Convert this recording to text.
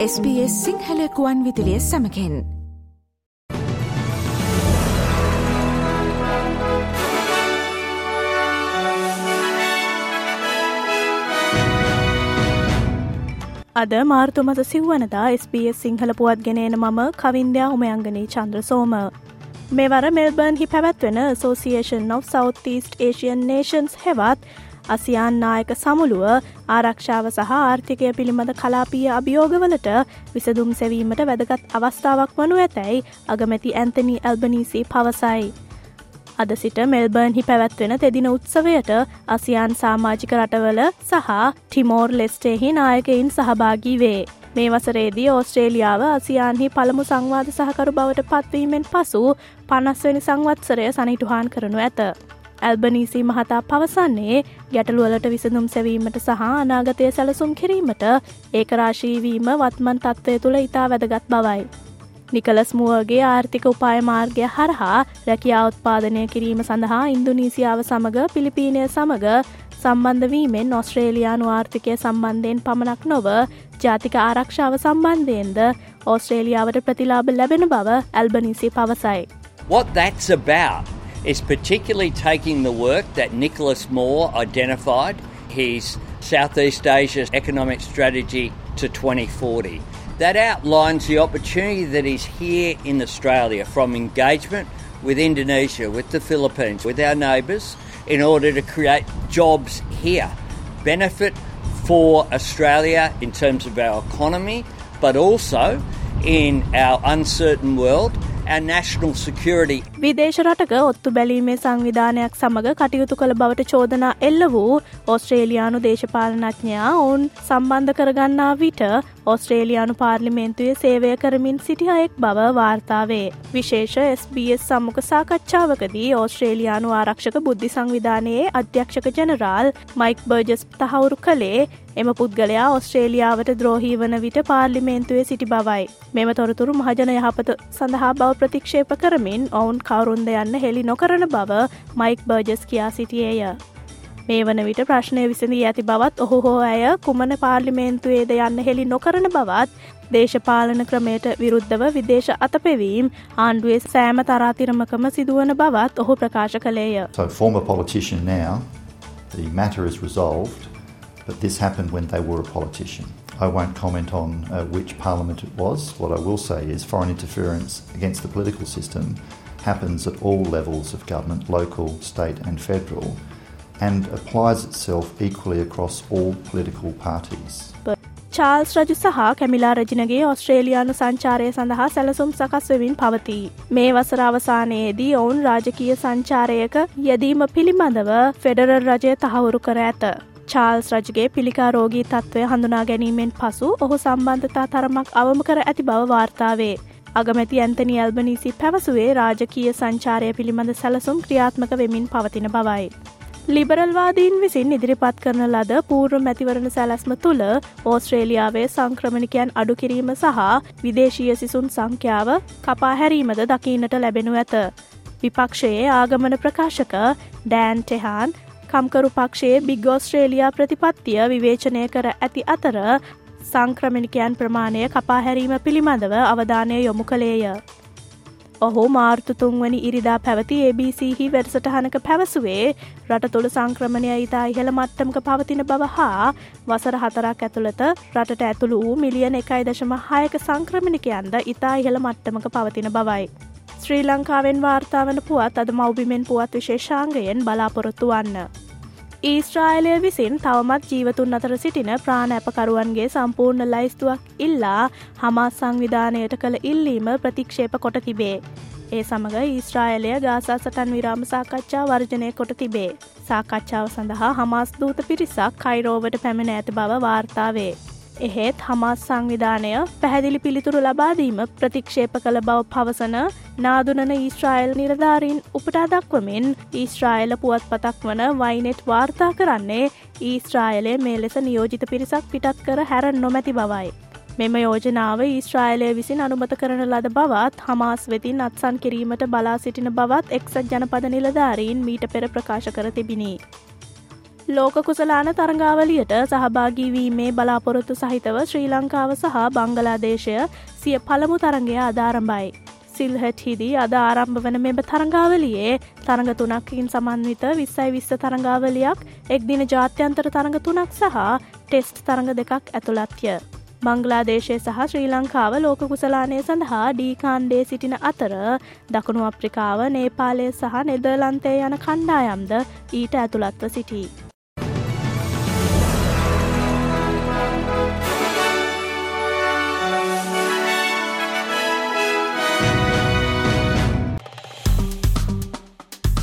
SBS සිංහලකුවන් විදිලිය සමකෙන් අද මාර්තුමත සිව්වනදා SBS Sinhala පුවත් ගෙනන මම කවින්දයා උමයංගනී චන්ද්‍ර සෝම. මෙවර මෙල්බර්න් හි පැවැත්වෙන Association of Southeast Asian Nations හෙවත් අසියාන් නායක සමුළුව ආරක්ෂාව සහ ආර්ථිකය පිළිබඳ කලාපිය අභියෝගවලට විසදුම් සැවීමට වැදගත් අවස්ථාවක් වනු ඇතැයි අගමැති ඇන්තනී ඇල්බනීසි පවසයි. අද සිට මෙල්බර්න් හි පැවැත්වෙන තෙදින උත්සවයට අසියාන් සාමාජික රටවල සහ ටිමෝර් ලෙස්ටේහි නායකයින් සහභාගී වේ. මේ වසරේදී ඕස්ට්‍රේලියාව අසියාන්හි පළමු සංවාධ සහකරු බවට පත්වීමෙන් පසු පනස්වනි සංවත්සරය සනිටුහන් කරනු ඇත. ඇල්බනීසි මහතා පවසන්නේ ගැටලුවලට විසඳුම් සැවීමට සහ අනාගතය සැලසුම් කිරීමට ඒකරාශීවීම වත්මන් තත්ත්වය තුළ ඉතා වැදගත් බවයි. නිකලස් මුවගේ ආර්ථික උපාය මාර්ගය හරහා රැකියා උත්පාදනය කිරීම සඳහා ඉන්දුනීසියාව සමඟ පිලිපීනය සමඟ සම්බන්ධවීමෙන් ඔස්ට්‍රේලයානු ආර්ථිකය සම්බන්ධයෙන් පමණක් නොව ජාතික ආරක්ෂාව සම්බන්ධයෙන්ද ඕස්ට්‍රේලියාවට ප්‍රතිලාබ ලැබෙන බව ඇල්බනිසි පවසයි. What that's about is particularly taking the work that Nicholas Moore identified, his Southeast Asia economic strategy to 2040. That outlines the opportunity that is here in Australia from engagement with Indonesia, with the Philippines, with our neighbours, in order to create jobs here. Benefit for Australia in terms of our economy, but also in our uncertain world. විදේශ රටක ඔත්තු බැලීමේ සංවිධානයක් සමඟ කටයුතු කළ බවට චෝදනා එල්ල වූ ඔස්ට්‍රේලියයානු දේශපාලනඥයා ඔවුන් සම්බන්ධ කරගන්නා විට ඔස්ට්‍රේලියයානු පාර්ලිමේන්තුවේ සේවය කරමින් සිටි අයෙක් බව වාර්තාවේ. විශේෂ SBS සම්මුඛ සාකච්ඡාවකදී ඕස්ට්‍රේලියයානු ආරක්ෂක බුද්ධි සංවිධානයේ අධ්‍යක්ෂක ජනරාල් මයික් බර්ජස් තහවුරු කළේ එම පුද්ගලයා ඔස්ට්‍රේලියාවට ද්‍රෝහී වන විට පාර්ලිමේන්තුවේ සිටි බවයි. මෙම තොරතුරු මහජන යහපත සඳහා බව ප්‍රතික්ෂේප කරමින් ඔවුන් කවරුන්ද යන්න හෙළි නොකරන බව මයික් බර්ජස් කියා සිටියේය. මේ වන විට ප්‍රශ්නය විසඳී ඇති බවත් ඔහු හෝ ඇය කුමන පාර්ලිමේන්තුවේද යන්න හෙළි නොකරන බවත් දේශපාලන ක්‍රමයට විරුද්ධව විදේශ අතපෙවීම් ආණ්ඩුවේ සෑම තරාතිරමකම සිදුවන බවත් ඔහු ප්‍රකාශ කළේය. So former politician now, the matter is resolved, but this happened when they were a politician. I won't comment on uh, which parliament it was. What I will say is foreign interference against the political system happens at all levels of government, local, state, and federal, and applies itself equally across all political parties. Charles රජු සහ කැමිලා රජනගේ ඔස්ට්‍රේලියයානු සංචාරය සඳහා සැලසුම් සකස්වමින් පවතිී. මේ වසර අවසානයේදී ඔවුන් රාජකීය සංචාරයක යෙදීම පිළිබඳව ෆෙඩරල් රජය තහවුරු කර ඇත. චාල්ස් රජගේ පිළිකාරෝගී තත්ත්වය හඳුනා ගැනීමෙන් පසු ඔහු සම්බන්ධතා තරමක් අවම කර ඇති බව වාර්තාවේ. අගමැති ඇන්තනි ඇල්බනීසි පැවසුවේ රාජකීය සංචාරය පිළිබඳ සැලසුම් ක්‍රියාත්මක වෙමින් පවතින බවයි. ලිබරල්වාදීන් විසින් ඉදිරිපත් කරන ලද පූර්ව මැතිවරණ සැලැස්ම තුළ ඕස්ට්‍රේලියාවේ සංක්‍රමණිකයන් අඩු කිරීම සහ විදේශීය සිසුන් සංඛ්‍යාව කපා හැරීමද දකින්නට ලැබෙනු ඇත. විපක්ෂයේ ආගමන ප්‍රකාශක ඩෑන් ටෙහාන් කම්කරු පක්ෂයේ බිග් ඔස්ට්‍රේලියයා ප්‍රතිපත්තිය විවේචනය කර ඇති අතර සංක්‍රමණිකයන් ප්‍රමාණය කපාහැරීම පිළිබඳව අවධානය යොමු කළේය. ඔහු මාර්තු තුන්වනි ඉරිදා පැවති ABCහි වැඩසටහනක පැවසුවේ රට තුළ සංක්‍රමණය ඉතා ඉහළ මට්ටමක පවතින බව හා වසර හතරක් ඇතුළත රටට ඇතුළු වූ මිලියන එකයි දශම හයක සංක්‍රමණිකයන්ද ඉතා ඉහළ මට්ටමක පවතින බවයි. ශ්‍රී ලංකාවෙන් වාර්තාාවන පුවත් අද මෞබිමෙන් පුවත් විශේෂාංගයෙන් බලාපොරොත්තු වන්න. ඊස්ට්‍රායිලය විසින් තවමත් ජීවතුන් අතර සිටින ප්‍රාණ ඇපකරුවන්ගේ සම්පූර්ණ ලයිස්තුවක් ඉල්ලා හමස් සංවිධානයට කළ ඉල්ලීම ප්‍රතික්ෂේප කොට තිබේ. ඒ සමඟ ඊස්ට්‍රායිලය ගාසා සටන් විරාම සාකච්ඡා වර්ජනය කොට තිබේ. සාකච්ඡාව සඳහා හමස් දූත පිරිසක් කයිරෝවට පැමිණ ඇති බව වාර්තාවේ. එහෙත් හමස් සංවිධානය පැහැදිලි පිළිතුරු ලබාදීම ප්‍රතික්ෂේප කළ බව පවසන නාදුනන ඊස්ට්‍රයිල් නිරධාරීන් උපටා දක්වමින් ඊස්ට්‍රයිල පුවත් පතක් වන වයිනෙට් වාර්තා කරන්නේ ඊස්ට්‍රයිලය මේ ලෙස නියෝජිත පිරිසක් පිටත් කර හැර නොමැති බවයි. මෙම යෝජනාව ඊස්ට්‍රයිලය විසින් අනුමත කරන ලද බවත් හමාස් වෙතින් අත්සන් කිරීමට බලා සිටින බවත් එක්සත් ජනපද නිලධාරීන් මීට පෙර ප්‍රකාශ කර තිබිණි. ලෝක කුසලාන තරඟාවලියට සහභාගීවීමේ බලාපොරොත්තු සහිතව ශ්‍රී ලංකාව සහ බංගලාදේශය සිය පළමු තරගය අධාරම්භයි. සිල්හට හිදී අද ආරම්භ වන මෙම තරඟාවලියේ තරඟ තුනක්කින් සමන්විත විස්සයි විස්ස තරඟාවලයක් එක්දින ජාත්‍යන්තර තරඟ තුනක් සහ ටෙස්ට් තරඟ දෙකක් ඇතුළත්ය. බංගලාදේශය සහ ශ්‍රී ලංකාව ලෝක කුසලානය සඳහා ඩීකාන්්ඩේ සිටින අතර දකුණු අප්‍රිකාව නේපාලය සහ නෙදර්ලන්තය යන කණ්ඩායම්ද ඊට ඇතුළත්ව සිටී.